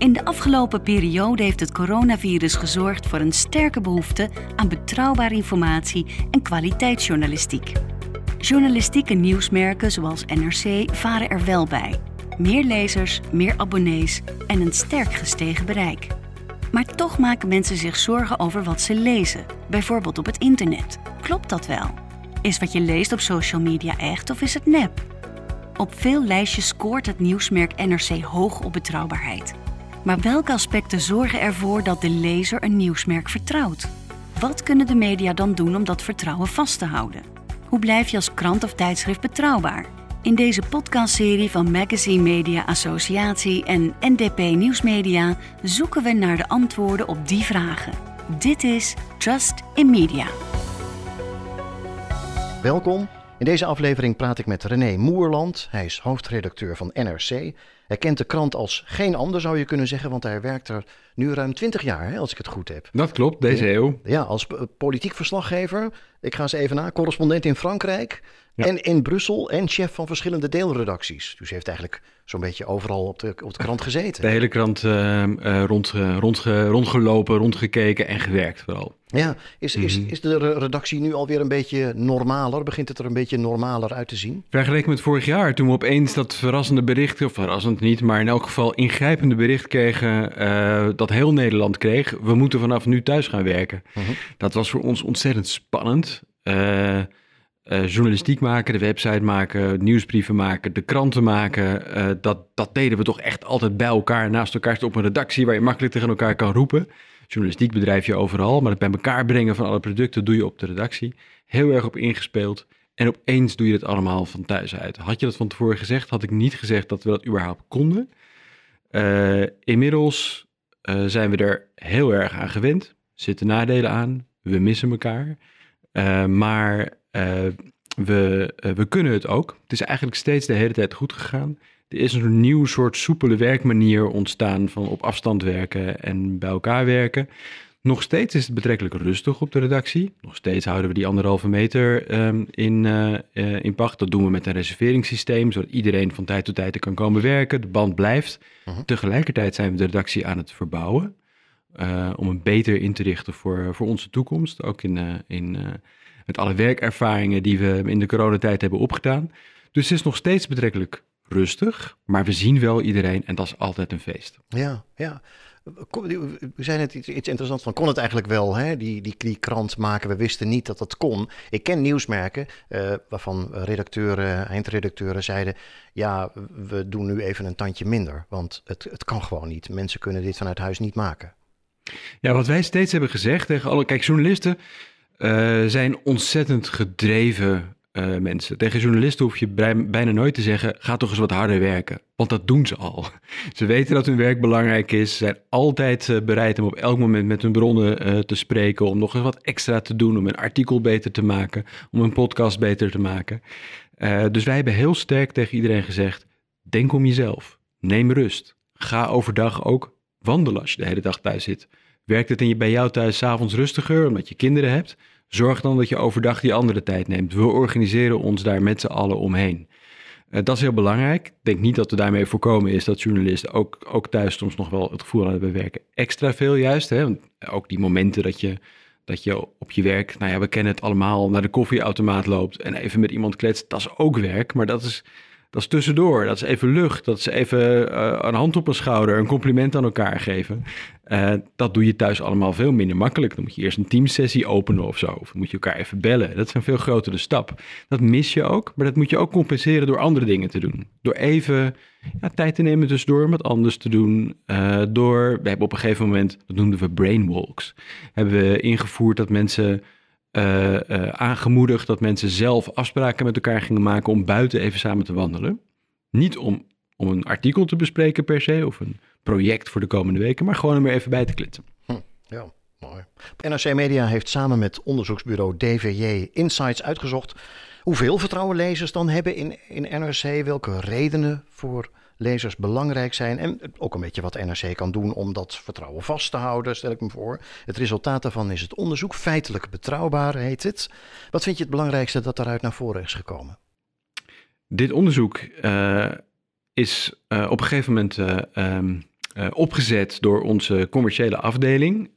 In de afgelopen periode heeft het coronavirus gezorgd voor een sterke behoefte aan betrouwbare informatie en kwaliteitsjournalistiek. Journalistieke nieuwsmerken zoals NRC varen er wel bij. Meer lezers, meer abonnees en een sterk gestegen bereik. Maar toch maken mensen zich zorgen over wat ze lezen, bijvoorbeeld op het internet. Klopt dat wel? Is wat je leest op social media echt of is het nep? Op veel lijstjes scoort het nieuwsmerk NRC hoog op betrouwbaarheid. Maar welke aspecten zorgen ervoor dat de lezer een nieuwsmerk vertrouwt? Wat kunnen de media dan doen om dat vertrouwen vast te houden? Hoe blijf je als krant of tijdschrift betrouwbaar? In deze podcastserie van Magazine Media Associatie en NDP Nieuwsmedia zoeken we naar de antwoorden op die vragen. Dit is Trust in Media. Welkom. In deze aflevering praat ik met René Moerland. Hij is hoofdredacteur van NRC. Hij kent de krant als geen ander, zou je kunnen zeggen, want hij werkt er nu ruim 20 jaar, hè, als ik het goed heb. Dat klopt, deze eeuw. Ja, als politiek verslaggever. Ik ga eens even na. Correspondent in Frankrijk en in Brussel en chef van verschillende deelredacties. Dus hij heeft eigenlijk zo'n beetje overal op de, op de krant gezeten. De hele krant uh, uh, rond, rond, rondgelopen, rondgekeken en gewerkt vooral. Ja, is, is, mhm. is de redactie nu alweer een beetje normaler? Begint het er een beetje normaler uit te zien? Vergeleken met vorig jaar, toen we opeens dat verrassende bericht, of verrassend niet, maar in elk geval ingrijpende bericht kregen, uh, dat heel Nederland kreeg, we moeten vanaf nu thuis gaan werken. Uh mhm. -huh. Dat was voor ons ontzettend spannend. Uh, uh, journalistiek maken, de website maken, nieuwsbrieven maken, de kranten maken. Dat, dat deden we toch echt altijd bij elkaar, naast elkaar op een redactie waar je makkelijk tegen elkaar kan roepen. Journalistiek bedrijf je overal, maar het bij elkaar brengen van alle producten doe je op de redactie. Heel erg op ingespeeld. En opeens doe je het allemaal van thuis uit. Had je dat van tevoren gezegd, had ik niet gezegd dat we dat überhaupt konden. Uh, inmiddels zijn we er heel erg aan gewend. Zitten nadelen aan. We missen elkaar. maar uh, we, we kunnen het ook. Het is eigenlijk steeds de hele tijd goed gegaan. Er is een nieuw soort soepele werkmanier ontstaan van op afstand werken en bij elkaar werken. Nog steeds is het betrekkelijk rustig op de redactie. Nog steeds houden we die anderhalve meter um, in, uh, uh, in pacht. Dat doen we met een reserveringssysteem, zodat iedereen van tijd tot tijd er kan komen werken. De band blijft. Uh -huh. Tegelijkertijd zijn we de redactie aan het verbouwen. Uh, om een beter in te richten voor, voor onze toekomst. Ook in, in met alle werkervaringen die we in de coronatijd hebben opgedaan. Dus het is nog steeds betrekkelijk rustig, maar we zien wel iedereen en dat is altijd een feest. Ja, ja. We zijn het iets, iets interessants van, kon het eigenlijk wel, hè? Die, die, die krant maken? We wisten niet dat dat kon. Ik ken nieuwsmerken uh, waarvan redacteuren, eindredacteuren zeiden, ja, we doen nu even een tandje minder, want het, het kan gewoon niet. Mensen kunnen dit vanuit huis niet maken. Ja, wat wij steeds hebben gezegd tegen alle, kijk, journalisten uh, zijn ontzettend gedreven uh, mensen. Tegen journalisten hoef je bijna nooit te zeggen: ga toch eens wat harder werken. Want dat doen ze al. Ze weten dat hun werk belangrijk is. Ze zijn altijd uh, bereid om op elk moment met hun bronnen te spreken. Om nog eens wat extra te doen. Om een artikel beter te maken. Om een podcast beter te maken. dus wij hebben heel sterk tegen iedereen gezegd: denk om jezelf. Neem rust. Ga overdag ook wandelen als je de hele dag thuis zit. Werkt het in je, bij jou thuis avonds rustiger omdat je kinderen hebt? Zorg dan dat je overdag die andere tijd neemt. We organiseren ons daar met z'n allen omheen. Uh, dat is heel belangrijk. Ik denk niet dat er daarmee voorkomen is dat journalisten ook, ook thuis soms nog wel het gevoel hebben werken extra veel juist. Hè? Want ook die momenten dat je, dat je op je werk, nou ja, we kennen het allemaal, naar de koffieautomaat loopt en even met iemand kletst. Dat is ook werk, maar dat is dat is tussendoor. Dat is even lucht. Dat is even uh, een hand op een schouder, een compliment aan elkaar geven. Uh, dat doe je thuis allemaal veel minder makkelijk. Dan moet je eerst een teamsessie openen of zo. Of moet je elkaar even bellen. Dat is een veel grotere stap. Dat mis je ook, maar dat moet je ook compenseren door andere dingen te doen. Door even ja, tijd te nemen tussendoor om wat anders te doen. Uh, door, we hebben op een gegeven moment, dat noemden we brainwalks. Hebben we ingevoerd dat mensen uh, aangemoedigd dat mensen zelf afspraken met elkaar gingen maken om buiten even samen te wandelen. Niet om, om een artikel te bespreken per se of een project voor de komende weken, maar gewoon om er even bij te klitsen. Hm, ja, mooi. NRC Media heeft samen met onderzoeksbureau DVJ Insights uitgezocht hoeveel vertrouwen lezers dan hebben in, in NRC, welke redenen voor lezers belangrijk zijn. En ook een beetje wat NRC kan doen om dat vertrouwen vast te houden, stel ik me voor. Het resultaat daarvan is het onderzoek. Feitelijk betrouwbaar heet het. Wat vind je het belangrijkste dat daaruit naar voren is gekomen? Dit onderzoek uh, is uh, op een gegeven moment uh, um, opgezet door onze commerciële afdeling.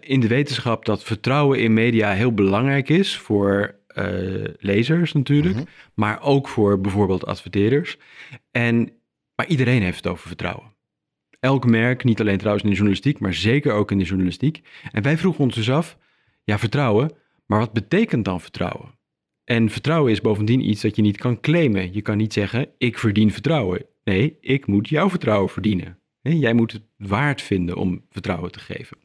in de wetenschap dat vertrouwen in media heel belangrijk is voor lezers natuurlijk, mhm. maar ook voor bijvoorbeeld adverteerders. En, maar iedereen heeft het over vertrouwen. Elk merk, niet alleen trouwens in de journalistiek, maar zeker ook in de journalistiek. En wij vroegen ons dus af, ja vertrouwen, maar wat betekent dan vertrouwen? En vertrouwen is bovendien iets dat je niet kan claimen. Je kan niet zeggen, ik verdien vertrouwen. Nee, ik moet jouw vertrouwen verdienen. Jij moet het waard vinden om vertrouwen te geven.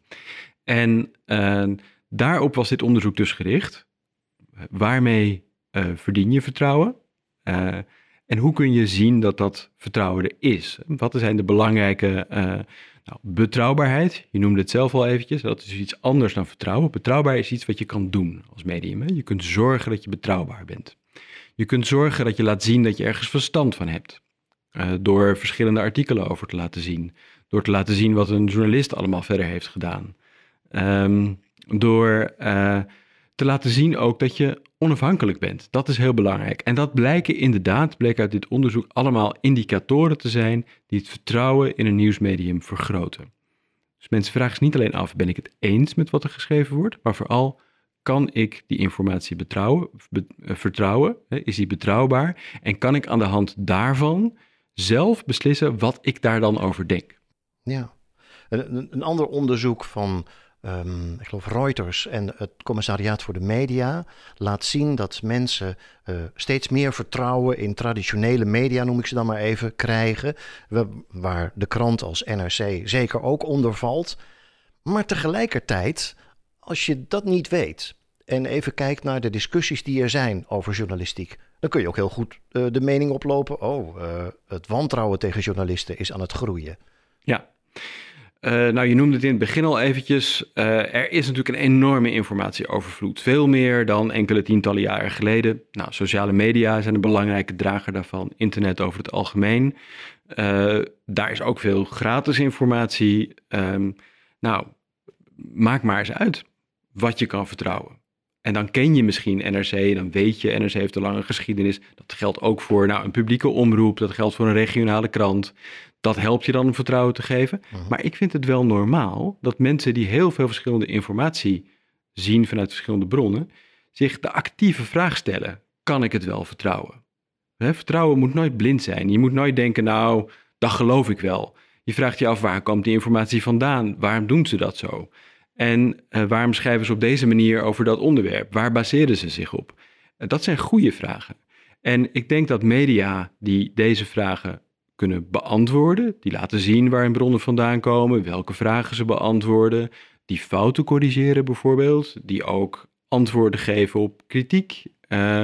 En uh, daarop was dit onderzoek dus gericht. Waarmee uh, verdien je vertrouwen? Uh, en hoe kun je zien dat dat vertrouwen er is? Wat zijn de belangrijke nou, betrouwbaarheid? Je noemde het zelf al eventjes. Dat is iets anders dan vertrouwen. Betrouwbaar is iets wat je kan doen als medium. Hè? Je kunt zorgen dat je betrouwbaar bent. Je kunt zorgen dat je laat zien dat je ergens verstand van hebt. Uh, door verschillende artikelen over te laten zien. Door te laten zien wat een journalist allemaal verder heeft gedaan. Um, door uh, te laten zien ook dat je onafhankelijk bent. Dat is heel belangrijk. En dat blijken inderdaad, bleek uit dit onderzoek, allemaal indicatoren te zijn die het vertrouwen in een nieuwsmedium vergroten. Dus mensen vragen zich niet alleen af, ben ik het eens met wat er geschreven wordt, maar vooral, kan ik die informatie betrouwen, be, uh, vertrouwen? Is die betrouwbaar? En kan ik aan de hand daarvan zelf beslissen wat ik daar dan over denk? Ja, een, een ander onderzoek van um, ik geloof Reuters en het Commissariaat voor de Media laat zien dat mensen uh, steeds meer vertrouwen in traditionele media, noem ik ze dan maar even, krijgen. Waar de krant als NRC zeker ook onder valt. Maar tegelijkertijd, als je dat niet weet en even kijkt naar de discussies die er zijn over journalistiek, dan kun je ook heel goed uh, de mening oplopen: oh, uh, het wantrouwen tegen journalisten is aan het groeien. Ja. Uh, nou, je noemde het in het begin al eventjes. Uh, er is natuurlijk een enorme informatieovervloed. Veel meer dan enkele tientallen jaren geleden. Nou, sociale media zijn een belangrijke drager daarvan. Internet over het algemeen. Uh, daar is ook veel gratis informatie. Um, nou, maak maar eens uit wat je kan vertrouwen. En dan ken je misschien NRC, dan weet je, NRC heeft een lange geschiedenis. Dat geldt ook voor nou, een publieke omroep, dat geldt voor een regionale krant. Dat helpt je dan om vertrouwen te geven. Mhm. Maar ik vind het wel normaal dat mensen die heel veel verschillende informatie zien vanuit verschillende bronnen, zich de actieve vraag stellen: kan ik het wel vertrouwen? vertrouwen moet nooit blind zijn. Je moet nooit denken: nou, dat geloof ik wel. Je vraagt je af waar komt die informatie vandaan? Waarom doen ze dat zo? En uh, waarom schrijven ze op deze manier over dat onderwerp? Waar baseren ze zich op? Uh, dat zijn goede vragen. En ik denk dat media die deze vragen kunnen beantwoorden, die laten zien waar hun bronnen vandaan komen, welke vragen ze beantwoorden, die fouten corrigeren bijvoorbeeld, die ook antwoorden geven op kritiek. Uh,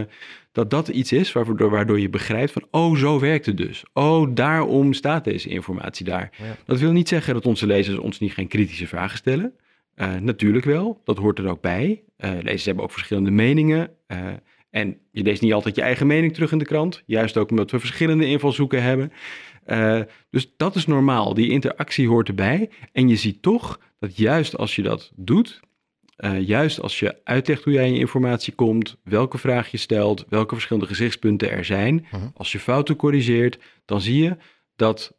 dat dat iets is waardoor, waardoor je begrijpt van, oh, zo werkt het dus. Oh, daarom staat deze informatie daar. Ja. Dat wil niet zeggen dat onze lezers ons niet geen kritische vragen stellen. Uh, natuurlijk wel, dat hoort er ook bij. Uh, lezers hebben ook verschillende meningen. En je leest niet altijd je eigen mening terug in de krant. Juist ook omdat we verschillende invalshoeken hebben. dus dat is normaal. Die interactie hoort erbij. En je ziet toch dat juist als je dat doet, juist als je uitlegt hoe jij in je informatie komt, welke vraag je stelt, welke verschillende gezichtspunten er zijn, -huh. Mhm. als je fouten corrigeert, dan zie je dat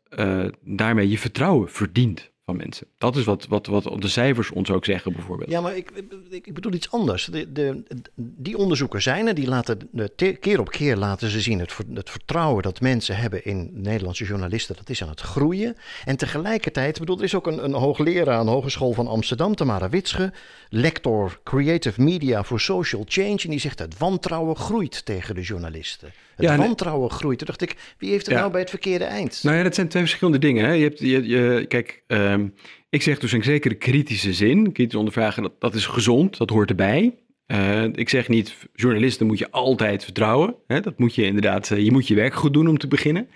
daarmee je vertrouwen verdient mensen. Dat is wat, wat, wat de cijfers ons ook zeggen, bijvoorbeeld. Ja, maar ik, ik, bedoel iets anders. De, de, die onderzoekers zijn er, die laten keer op keer laten ze zien het, het vertrouwen dat mensen hebben in Nederlandse journalisten, dat is aan het groeien. En tegelijkertijd, bedoel, er is ook een, een hoogleraar aan de Hogeschool van Amsterdam, Tamara Witsche, lector Creative Media for Social Change, en die zegt het wantrouwen groeit tegen de journalisten. Het ja, wantrouwen groeit. Toen dacht ik, wie heeft het ja. nou bij het verkeerde eind? Nou ja, dat zijn twee verschillende dingen. Hè. Je hebt, je, je, kijk, um, ik zeg dus in zekere kritische zin, kritisch ondervragen, dat, dat is gezond, dat hoort erbij. Uh, ik zeg niet, journalisten moet je altijd vertrouwen. Hè? Dat moet je inderdaad, uh, je moet je werk goed doen om te beginnen.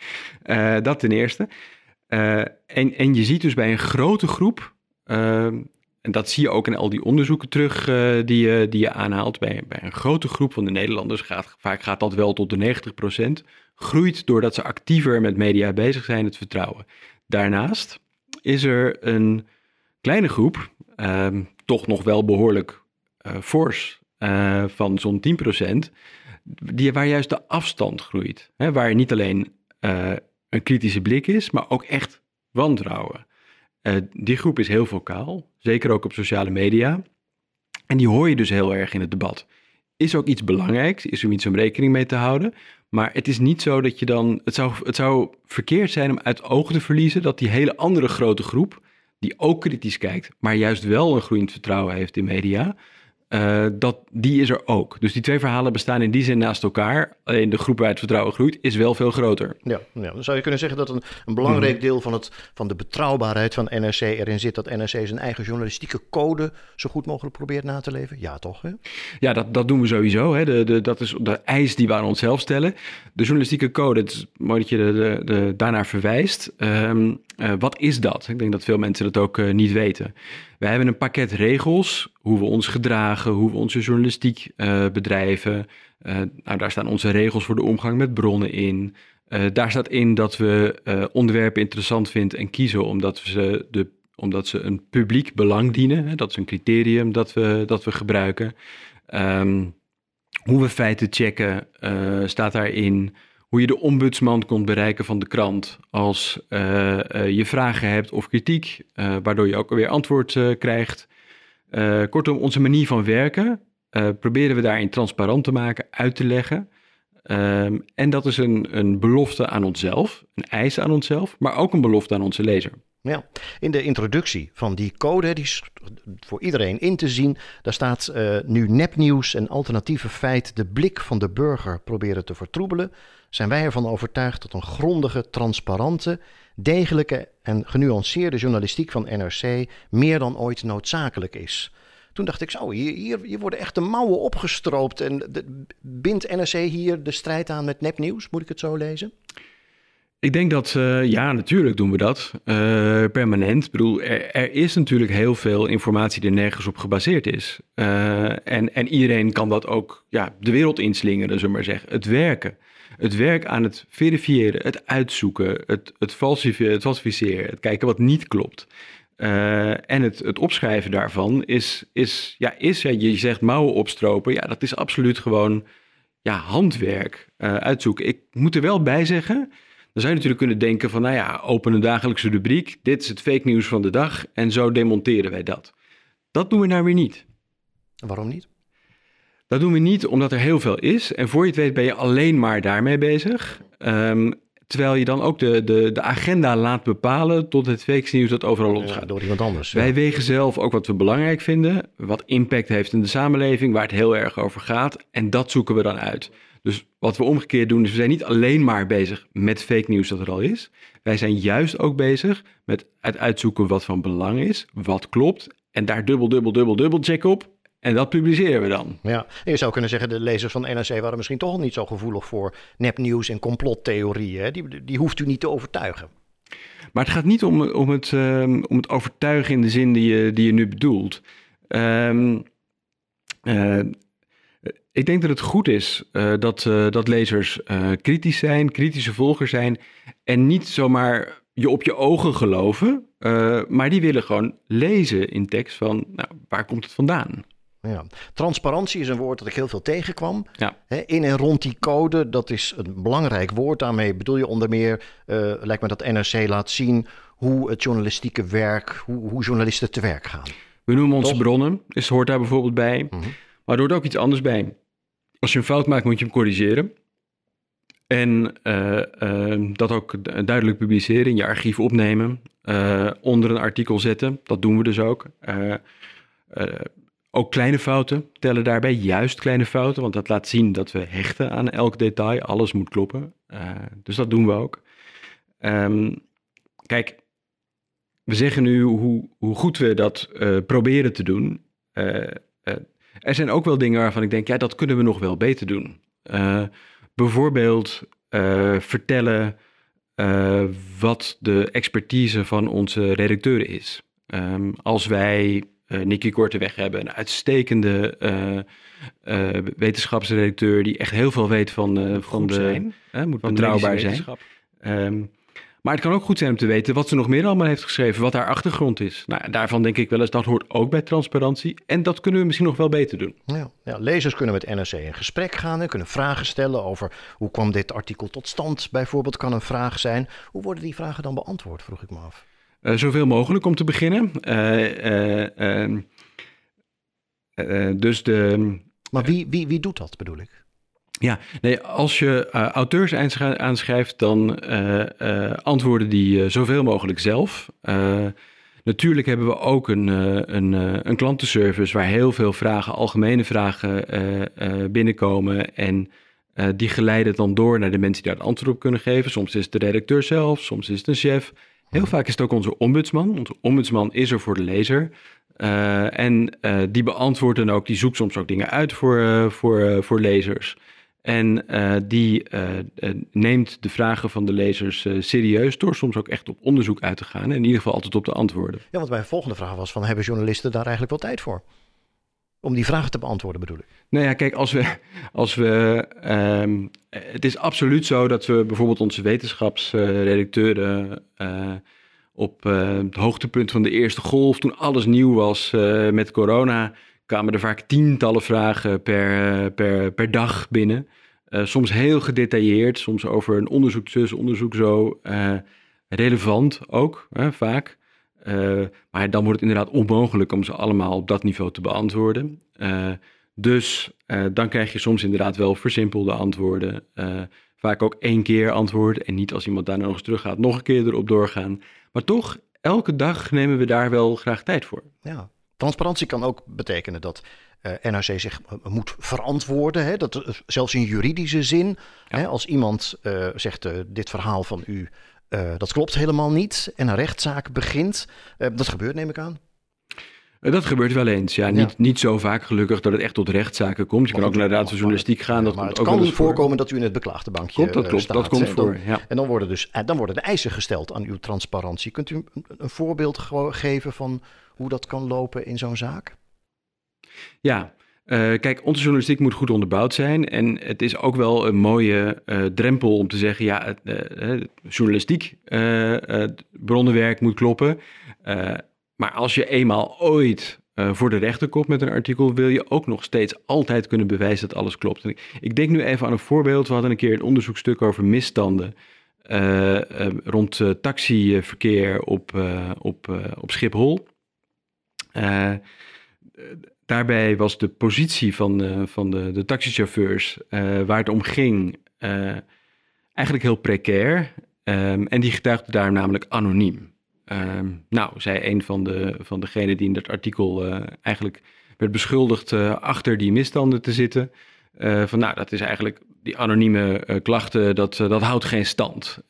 Uh, dat ten eerste. en, en je ziet dus bij een grote groep ehm, en dat zie je ook in al die onderzoeken terug uh, die, je, die je aanhaalt. Bij, bij een grote groep van de Nederlanders, gaat, vaak gaat dat wel tot de 90%, groeit doordat ze actiever met media bezig zijn het vertrouwen. Daarnaast is er een kleine groep, um, toch nog wel behoorlijk uh, fors, uh, van zo'n 10%, die, waar juist de afstand groeit. Hè, waar niet alleen een kritische blik is, maar ook echt wantrouwen. Die groep is heel vocaal, zeker ook op sociale media. En die hoor je dus heel erg in het debat. Is ook iets belangrijks, is er iets om rekening mee te houden. Maar het is niet zo dat je dan. Het zou, het zou verkeerd zijn om uit ogen te verliezen dat die hele andere grote groep, die ook kritisch kijkt, maar juist wel een groeiend vertrouwen heeft in media, uh, dat, die is er ook. Dus die twee verhalen bestaan in die zin naast elkaar. Alleen de groep waar het vertrouwen groeit is wel veel groter. Ja, ja dan zou je kunnen zeggen dat een, een belangrijk mhm. deel van, het, van de betrouwbaarheid van NRC erin zit dat NRC zijn eigen journalistieke code zo goed mogelijk probeert na te leven. Ja, toch? Hè? Ja, dat, dat doen we sowieso. Hè. De, de, dat is de eis die we aan onszelf stellen. De journalistieke code, het is mooi dat je de, de, daarnaar verwijst. Um, uh, wat is dat? Ik denk dat veel mensen dat ook uh, niet weten. We hebben een pakket regels, hoe we ons gedragen, hoe we onze journalistiek uh, bedrijven. nou, daar staan onze regels voor de omgang met bronnen in. daar staat in dat we onderwerpen interessant vinden en kiezen omdat, ze, de, omdat ze een publiek belang dienen. Dat is een criterium dat we, dat we gebruiken. Um, hoe we feiten checken staat daarin hoe je de ombudsman kunt bereiken van de krant als je vragen hebt of kritiek, waardoor je ook weer antwoord krijgt. Kortom, onze manier van werken proberen we daarin transparant te maken, uit te leggen. Um, en dat is een, een belofte aan onszelf, een eis aan onszelf, maar ook een belofte aan onze lezer. Ja, in de introductie van die code, die is voor iedereen in te zien, daar staat uh, nu nepnieuws en alternatieve feit de blik van de burger proberen te vertroebelen, zijn wij ervan overtuigd dat een grondige, transparante, degelijke en genuanceerde journalistiek van NRC meer dan ooit noodzakelijk is. Toen dacht ik zo, hier, hier, hier worden echt de mouwen opgestroopt en de, bindt NRC hier de strijd aan met nepnieuws, moet ik het zo lezen? Ik denk dat, uh, ja, natuurlijk doen we dat. Uh, permanent. Ik bedoel, er, is natuurlijk heel veel informatie die nergens op gebaseerd is. Uh, en, en iedereen kan dat ook ja, de wereld inslingeren, zullen maar zeggen. Het werken. Het werk aan het verifiëren, het uitzoeken, het, het, falsificeren, het, het kijken wat niet klopt. en het, het opschrijven daarvan is, is, ja, is ja, je zegt mouwen opstropen. Ja, dat is absoluut gewoon ja, handwerk uitzoeken. Ik moet er wel bij zeggen dan zou je natuurlijk kunnen denken van, nou ja, open een dagelijkse rubriek, dit is het fake nieuws van de dag en zo demonteren wij dat. Dat doen we nou weer niet. Waarom niet? Dat doen we niet omdat er heel veel is en voor je het weet ben je alleen maar daarmee bezig. Um, terwijl je dan ook de, de, de agenda laat bepalen tot het fake nieuws dat overal losgaat. Ja, door iemand anders. Wij wegen zelf ook wat we belangrijk vinden, wat impact heeft in de samenleving, waar het heel erg over gaat en dat zoeken we dan uit. Dus wat we omgekeerd doen, is we zijn niet alleen maar bezig met fake nieuws dat er al is. Wij zijn juist ook bezig met het uitzoeken wat van belang is, wat klopt. En daar dubbel, dubbel, dubbel, dubbel check op. En dat publiceren we dan. Ja, je zou kunnen zeggen, de lezers van NRC waren misschien toch niet zo gevoelig voor nepnieuws en complottheorieën. Die, die hoeft u niet te overtuigen. Maar het gaat niet om, om, het, um, om het overtuigen in de zin die je, die je nu bedoelt. Um, uh, ik denk dat het goed is uh, dat, uh, dat lezers uh, kritisch zijn, kritische volgers zijn en niet zomaar je op je ogen geloven, maar die willen gewoon lezen in tekst van nou, waar komt het vandaan. Ja. Transparantie is een woord dat ik heel veel tegenkwam. Ja. in en rond die code, dat is een belangrijk woord. Daarmee bedoel je onder meer, lijkt me dat NRC laat zien hoe het journalistieke werk, hoe, hoe journalisten te werk gaan. We noemen onze bronnen, dus hoort daar bijvoorbeeld bij. Mm -hmm. Maar er hoort ook iets anders bij. Als je een fout maakt, moet je hem corrigeren. En uh, uh, dat ook duidelijk publiceren, in je archief opnemen, uh, onder een artikel zetten. Dat doen we dus ook. ook kleine fouten tellen daarbij, juist kleine fouten, want dat laat zien dat we hechten aan elk detail. Alles moet kloppen. dus dat doen we ook. Um, kijk, we zeggen nu hoe, hoe goed we dat proberen te doen. Er zijn ook wel dingen waarvan ik denk, ja, dat kunnen we nog wel beter doen. Uh, bijvoorbeeld uh, vertellen uh, wat de expertise van onze redacteuren is. Um, als wij Nicky Korteweg hebben, een uitstekende wetenschapsredacteur die echt heel veel weet van, van de... Moet betrouwbaar zijn. Um, maar het kan ook goed zijn om te weten wat ze nog meer allemaal heeft geschreven, wat haar achtergrond is. Nou, daarvan denk ik wel eens, dat hoort ook bij transparantie. En dat kunnen we misschien nog wel beter doen. Ja, ja lezers kunnen met NRC in gesprek gaan en kunnen vragen stellen over hoe kwam dit artikel tot stand bijvoorbeeld, kan een vraag zijn. Hoe worden die vragen dan beantwoord, vroeg ik me af. zoveel mogelijk om te beginnen. Ehm, dus de. Maar wie, wie, wie doet dat, bedoel ik? Ja, nee, als je uh, auteurs aanschrijft, dan antwoorden die zoveel mogelijk zelf. Natuurlijk hebben we ook een, een, een klantenservice waar heel veel vragen, algemene vragen binnenkomen. En die geleiden dan door naar de mensen die daar het antwoord op kunnen geven. Soms is het de redacteur zelf, soms is het een chef. Heel vaak is het ook onze ombudsman. Onze ombudsman is er voor de lezer. En die beantwoordt dan ook, die zoekt soms ook dingen uit voor, voor, voor lezers. En die neemt de vragen van de lezers serieus door soms ook echt op onderzoek uit te gaan. En in ieder geval altijd op te antwoorden. Ja, want mijn volgende vraag was van, hebben journalisten daar eigenlijk wel tijd voor? Om die vragen te beantwoorden bedoel ik. Nou ja, kijk, als we. Als we um, het is absoluut zo dat we bijvoorbeeld onze wetenschapsredacteuren. Op het hoogtepunt van de eerste golf, toen alles nieuw was met corona, kwamen er vaak tientallen vragen per, per, per dag binnen. soms heel gedetailleerd, soms over een onderzoek zus, onderzoek zo. relevant ook, vaak. Uh, maar dan wordt het inderdaad onmogelijk om ze allemaal op dat niveau te beantwoorden. Dus dan krijg je soms inderdaad wel versimpelde antwoorden. vaak ook één keer antwoorden en niet als iemand daar nog eens terug gaat, nog een keer erop doorgaan. Maar toch, elke dag nemen we daar wel graag tijd voor. Ja, transparantie kan ook betekenen dat NRC zich moet verantwoorden. Hè? Dat, zelfs in juridische zin. Ja. Hè? Als iemand zegt: Dit verhaal van u uh, dat klopt helemaal niet en een rechtszaak begint. Uh, dat gebeurt, neem ik aan. Uh, dat gebeurt wel eens, ja. Niet, ja. niet zo vaak gelukkig dat het echt tot rechtszaken komt. Je kan ook naar de Raad van Journalistiek gaan. Dat maar het ook kan voorkomen dat u in het beklaagde bankje Klopt, dat klopt. Staat, dat komt en voor, ja. En dan worden, dus, dan worden de eisen gesteld aan uw transparantie. Kunt u een, een voorbeeld geven van hoe dat kan lopen in zo'n zaak? Ja, uh, kijk, onze journalistiek moet goed onderbouwd zijn. En het is ook wel een mooie uh, drempel om te zeggen: ja, uh, journalistiek bronnenwerk moet kloppen. Maar als je eenmaal ooit voor de rechter komt met een artikel, wil je ook nog steeds altijd kunnen bewijzen dat alles klopt. Ik, denk nu even aan een voorbeeld. We hadden een keer een onderzoekstuk over misstanden. rond taxiverkeer op, op, op Schiphol. Daarbij was de positie van, uh, van de, de taxichauffeurs uh, waar het om ging uh, eigenlijk heel precair. Um, en die getuigde daar namelijk anoniem. Um, nou, zei een van, de, van degenen die in dat artikel eigenlijk werd beschuldigd achter die misstanden te zitten. van nou, dat is eigenlijk die anonieme klachten, dat, dat houdt geen stand.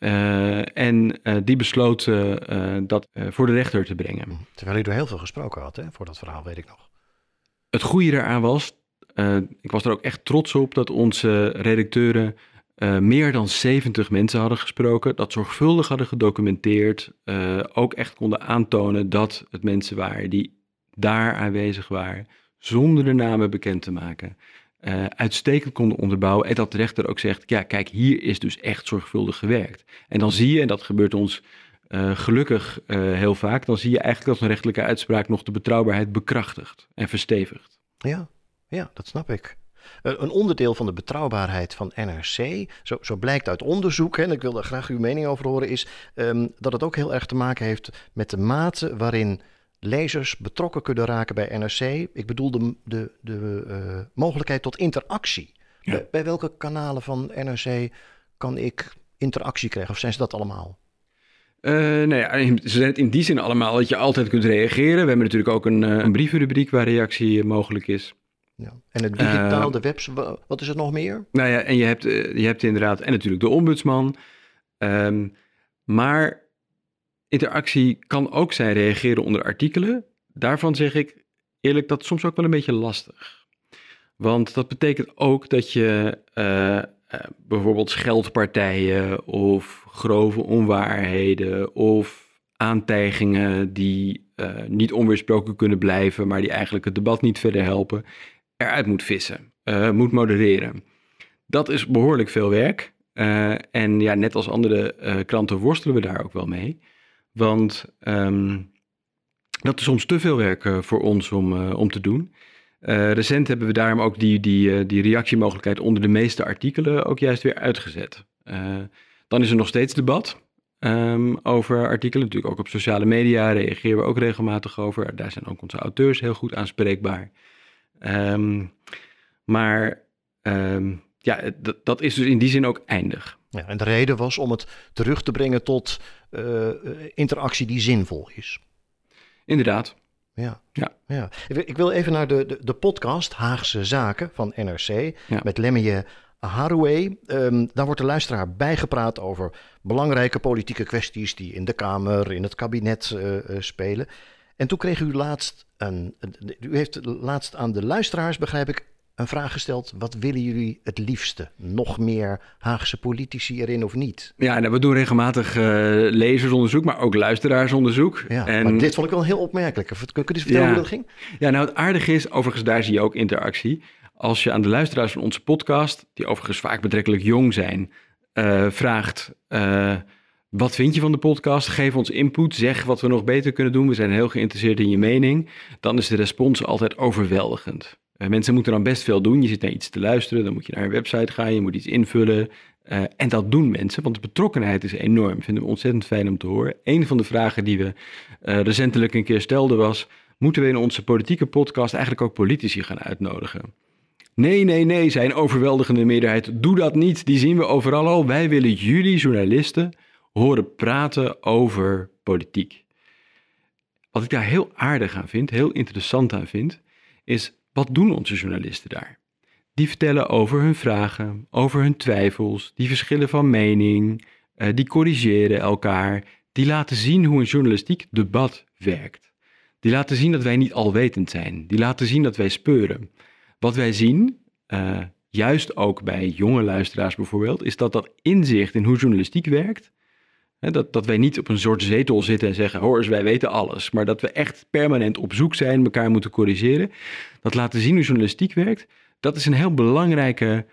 en die besloot dat voor de rechter te brengen. Terwijl u er heel veel gesproken had hè, voor dat verhaal, weet ik nog. Het goede eraan was, ik was er ook echt trots op dat onze redacteuren uh, meer dan 70 mensen hadden gesproken, dat zorgvuldig hadden gedocumenteerd, uh, ook echt konden aantonen dat het mensen waren die daar aanwezig waren, zonder de namen bekend te maken. uitstekend konden onderbouwen en dat de rechter ook zegt, ja kijk, hier is dus echt zorgvuldig gewerkt. En dan zie je, en dat gebeurt ons gelukkig heel vaak, dan zie je eigenlijk dat een rechtelijke uitspraak nog de betrouwbaarheid bekrachtigt en verstevigt. Ja, ja dat snap ik. Uh, een onderdeel van de betrouwbaarheid van NRC, zo, zo blijkt uit onderzoek, hè, en ik wil daar graag uw mening over horen, is um, dat het ook heel erg te maken heeft met de mate waarin lezers betrokken kunnen raken bij NRC. Ik bedoel de, de, de mogelijkheid tot interactie. Ja. Bij, bij welke kanalen van NRC kan ik interactie krijgen, of zijn ze dat allemaal? Uh, nou ja, ze zijn het in die zin allemaal dat je altijd kunt reageren. We hebben natuurlijk ook een, uh, een brievenrubriek waar reactie mogelijk is. Ja. En het digitaal, uh, de webs, wat is het nog meer? Nou ja, en je hebt, je hebt inderdaad, en natuurlijk de ombudsman. Um, maar interactie kan ook zijn reageren onder artikelen. Daarvan zeg ik eerlijk, dat soms ook wel een beetje lastig. Want dat betekent ook dat je uh, bijvoorbeeld scheldpartijen of grove onwaarheden of aantijgingen die uh, niet onweersproken kunnen blijven, maar die eigenlijk het debat niet verder helpen, eruit moet vissen, uh, moet modereren. Dat is behoorlijk veel werk. en ja, net als andere kranten worstelen we daar ook wel mee. Want um, dat is soms te veel werk voor ons om, om te doen. Recent hebben we daarom ook die, die, die reactiemogelijkheid onder de meeste artikelen ook juist weer uitgezet. Dan is er nog steeds debat. ehm, over artikelen. Natuurlijk ook op sociale media reageren we ook regelmatig over. Daar zijn ook onze auteurs heel goed aanspreekbaar. Ehm, maar ehm, ja, dat is dus in die zin ook eindig. Ja, en de reden was om het terug te brengen tot uh, interactie die zinvol is. Inderdaad. Ja. ja. ja. Ik wil even naar de, de, de podcast Haagse Zaken van NRC met Lemmie Haroué. Um, daar wordt de luisteraar bijgepraat over belangrijke politieke kwesties die in de Kamer, in het kabinet uh, uh, spelen. En toen kreeg u laatst een. U heeft laatst aan de luisteraars, begrijp ik, een vraag gesteld. Wat willen jullie het liefste? Nog meer Haagse politici erin of niet? Ja, nou, we doen regelmatig uh, lezersonderzoek, maar ook luisteraarsonderzoek. Ja, en... maar dit vond ik wel heel opmerkelijk. Kun je eens vertellen hoe dat ging? Ja, nou het aardige is, overigens daar zie je ook interactie. Als je aan de luisteraars van onze podcast, die overigens vaak betrekkelijk jong zijn, uh, vraagt... Uh, wat vind je van de podcast? Geef ons input. Zeg wat we nog beter kunnen doen. We zijn heel geïnteresseerd in je mening. Dan is de respons altijd overweldigend. Uh, mensen moeten dan best veel doen. Je zit naar iets te luisteren, dan moet je naar een website gaan, je moet iets invullen. Uh, en dat doen mensen, want de betrokkenheid is enorm. Vinden we ontzettend fijn om te horen. Een van de vragen die we uh, recentelijk een keer stelden was: moeten we in onze politieke podcast eigenlijk ook politici gaan uitnodigen? Nee, nee, nee, zijn overweldigende meerderheid. Doe dat niet. Die zien we overal al. Wij willen jullie, journalisten, horen praten over politiek. Wat ik daar heel aardig aan vind, heel interessant aan vind, is wat doen onze journalisten daar? Die vertellen over hun vragen, over hun twijfels, die verschillen van mening, uh, die corrigeren elkaar, die laten zien hoe een journalistiek debat werkt. Die laten zien dat wij niet alwetend zijn, die laten zien dat wij speuren. Wat wij zien, uh, juist ook bij jonge luisteraars bijvoorbeeld, is dat dat inzicht in hoe journalistiek werkt, dat, dat wij niet op een soort zetel zitten en zeggen: hoor eens, wij weten alles. Maar dat we echt permanent op zoek zijn, elkaar moeten corrigeren. Dat laten zien hoe journalistiek werkt. Dat is een heel belangrijke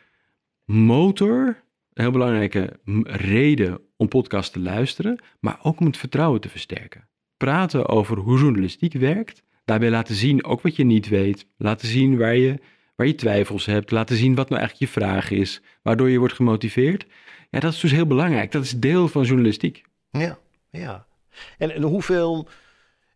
motor, een heel belangrijke reden om podcast te luisteren. Maar ook om het vertrouwen te versterken. Praten over hoe journalistiek werkt. Daarbij laten zien ook wat je niet weet. Laten zien waar je, waar je twijfels hebt. Laten zien wat nou eigenlijk je vraag is. Waardoor je wordt gemotiveerd. Ja, dat is dus heel belangrijk. Dat is deel van journalistiek. Ja, ja. En, en hoeveel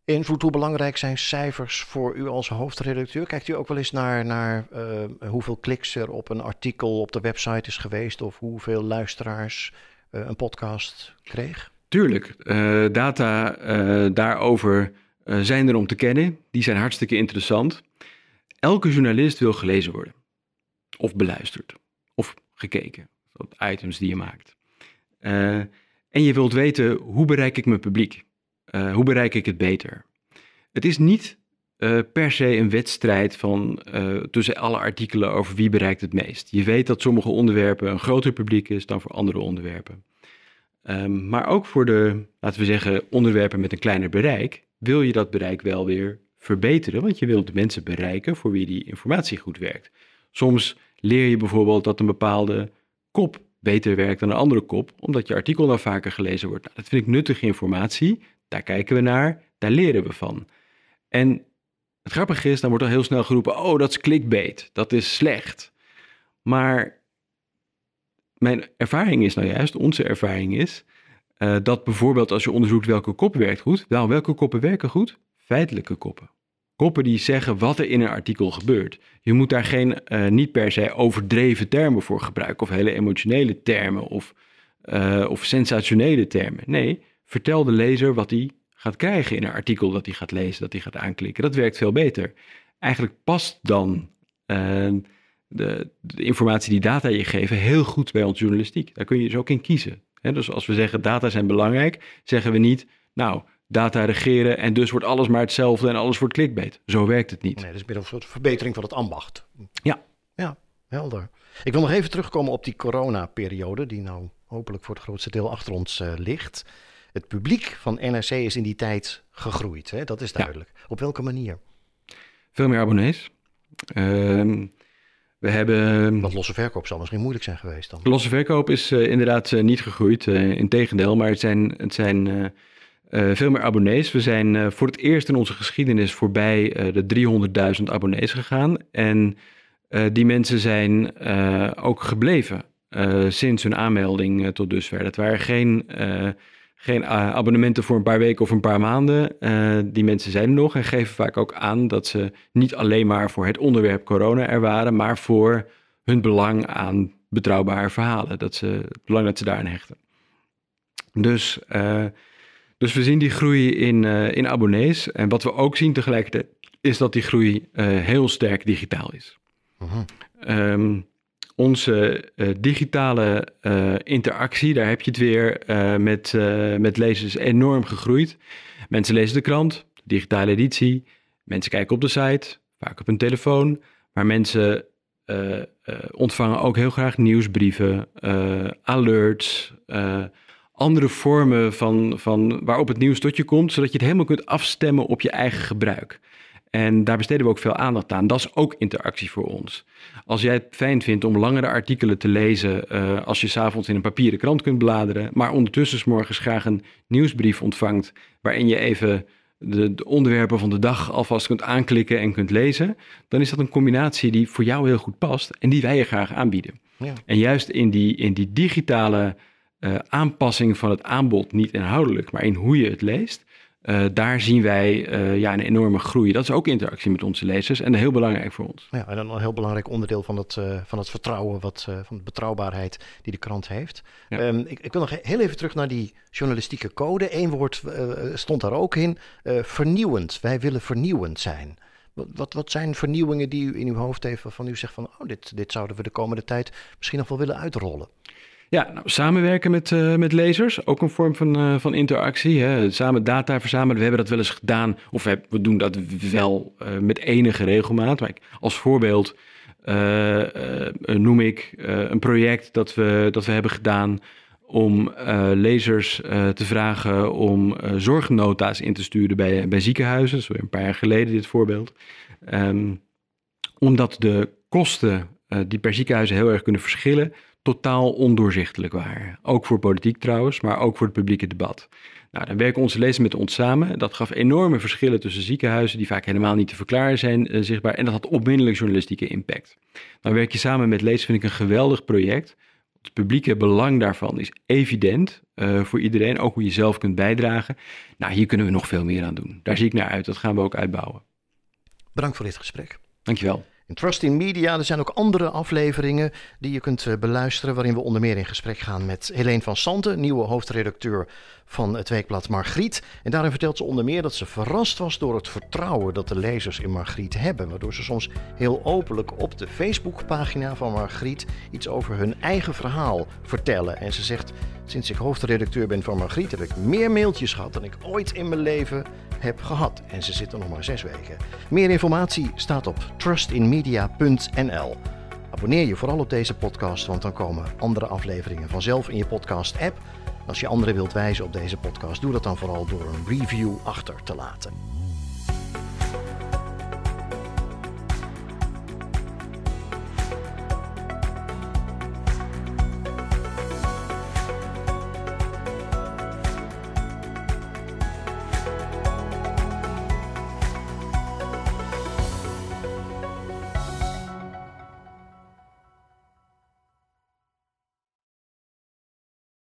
invloed, hoe belangrijk zijn cijfers voor u als hoofdredacteur? Kijkt u ook wel eens naar, naar uh, hoeveel kliks er op een artikel op de website is geweest of hoeveel luisteraars uh, een podcast kreeg? Tuurlijk, uh, data daarover zijn er om te kennen. Die zijn hartstikke interessant. Elke journalist wil gelezen worden, of beluisterd, of gekeken items die je maakt. Uh, en je wilt weten, hoe bereik ik mijn publiek? Uh, hoe bereik ik het beter? Het is niet uh, per se een wedstrijd van, tussen alle artikelen over wie bereikt het meest. Je weet dat sommige onderwerpen een groter publiek is dan voor andere onderwerpen. Um, maar ook voor de, laten we zeggen, onderwerpen met een kleiner bereik, wil je dat bereik wel weer verbeteren, want je wilt de mensen bereiken voor wie die informatie goed werkt. Soms leer je bijvoorbeeld dat een bepaalde kop beter werkt dan een andere kop, omdat je artikel dan vaker gelezen wordt. Nou, dat vind ik nuttige informatie, daar kijken we naar, daar leren we van. En het grappige is, dan wordt al heel snel geroepen, oh dat is clickbait, dat is slecht. Maar mijn ervaring is nou juist, onze ervaring is, uh, dat bijvoorbeeld als je onderzoekt welke kop werkt goed, wel welke koppen werken goed? Feitelijke koppen koppen die zeggen wat er in een artikel gebeurt. Je moet daar geen, uh, niet per se overdreven termen voor gebruiken, of hele emotionele termen, of, uh, of sensationele termen. Nee, vertel de lezer wat hij gaat krijgen in een artikel dat hij gaat lezen, dat hij gaat aanklikken. Dat werkt veel beter. Eigenlijk past dan uh, de, de, informatie die data je geven heel goed bij ons journalistiek. Daar kun je dus ook in kiezen. dus als we zeggen data zijn belangrijk, zeggen we niet, nou, data regeren en dus wordt alles maar hetzelfde en alles wordt clickbait. Zo werkt het niet. Nee, dat is meer een soort verbetering van het ambacht. Ja. Ja, helder. Ik wil nog even terugkomen op die coronaperiode, die nou hopelijk voor het grootste deel achter ons uh, ligt. Het publiek van NRC is in die tijd gegroeid, hè? dat is duidelijk. Op welke manier? Veel meer abonnees. Uh, we hebben... Want losse verkoop zal misschien moeilijk zijn geweest dan. Losse verkoop is uh, inderdaad uh, niet gegroeid, integendeel, maar het zijn... Het zijn uh, veel meer abonnees. We zijn uh, voor het eerst in onze geschiedenis voorbij uh, de 300.000 abonnees gegaan. En die mensen zijn ook gebleven sinds hun aanmelding tot dusver. Dat waren geen, geen abonnementen voor een paar weken of een paar maanden. die mensen zijn er nog en geven vaak ook aan dat ze niet alleen maar voor het onderwerp corona er waren, maar voor hun belang aan betrouwbare verhalen. Dat ze, het belang dat ze daarin hechten. Dus, dus we zien die groei in, in abonnees. En wat we ook zien tegelijkertijd is dat die groei heel sterk digitaal is. Uh onze uh, digitale interactie, daar heb je het weer, met, met lezers enorm gegroeid. Mensen lezen de krant, de digitale editie. Mensen kijken op de site, vaak op hun telefoon. Maar mensen ontvangen ook heel graag nieuwsbrieven, alerts, andere vormen van, van waarop het nieuws tot je komt, zodat je het helemaal kunt afstemmen op je eigen gebruik. En daar besteden we ook veel aandacht aan. Dat is ook interactie voor ons. Als jij het fijn vindt om langere artikelen te lezen, uh, als je s'avonds in een papieren krant kunt bladeren, maar ondertussen s morgens graag een nieuwsbrief ontvangt, waarin je even de, de, onderwerpen van de dag alvast kunt aanklikken en kunt lezen, dan is dat een combinatie die voor jou heel goed past en die wij je graag aanbieden. Ja. En juist in die, in die digitale uh, aanpassing van het aanbod, niet inhoudelijk, maar in hoe je het leest, uh, daar zien wij uh, ja, een enorme groei. Dat is ook interactie met onze lezers en heel belangrijk voor ons. Ja, en dan een heel belangrijk onderdeel van het, uh, van het vertrouwen, wat, van de betrouwbaarheid die de krant heeft. Ja. Um, ik, ik, wil nog heel even terug naar die journalistieke code. Eén woord stond daar ook in, vernieuwend. Wij willen vernieuwend zijn. Wat, wat, wat, zijn vernieuwingen die u in uw hoofd heeft waarvan u zegt van oh, dit, dit zouden we de komende tijd misschien nog wel willen uitrollen? Ja, nou, samenwerken met, uh, met lezers, ook een vorm van, uh, van interactie. Hè. Samen data verzamelen, we hebben dat wel eens gedaan, of we, doen dat wel uh, met enige regelmaat. Maar als voorbeeld noem ik een project dat we, dat we hebben gedaan om lezers te vragen om zorgnota's in te sturen bij, bij ziekenhuizen. Weer een paar jaar geleden dit voorbeeld. Um, omdat de kosten die per ziekenhuis heel erg kunnen verschillen totaal ondoorzichtelijk waren. Ook voor politiek trouwens, maar ook voor het publieke debat. Nou, dan werken onze lezers met ons samen. Dat gaf enorme verschillen tussen ziekenhuizen, die vaak helemaal niet te verklaren zijn uh, zichtbaar. En dat had onmiddellijk journalistieke impact. Dan werk je samen met lezers, vind ik een geweldig project. Het publieke belang daarvan is evident uh, voor iedereen, ook hoe je zelf kunt bijdragen. Nou, hier kunnen we nog veel meer aan doen. Daar zie ik naar uit, dat gaan we ook uitbouwen. Bedankt voor dit gesprek. Dankjewel. Trust in Media. Er zijn ook andere afleveringen die je kunt eh, beluisteren, waarin we onder meer in gesprek gaan met Helene van Santen, nieuwe hoofdredacteur van het weekblad Margriet. En daarin vertelt ze onder meer dat ze verrast was door het vertrouwen dat de lezers in Margriet hebben. Waardoor ze soms heel openlijk op de Facebookpagina van Margriet iets over hun eigen verhaal vertellen. En ze zegt: Sinds ik hoofdredacteur ben van Margriet heb ik meer mailtjes gehad dan ik ooit in mijn leven heb gehad. En ze zitten nog maar zes weken. Meer informatie staat op trustinmedia.nl. Abonneer je vooral op deze podcast, want dan komen andere afleveringen vanzelf in je podcast-app. Als je anderen wilt wijzen op deze podcast, doe dat dan vooral door een review achter te laten.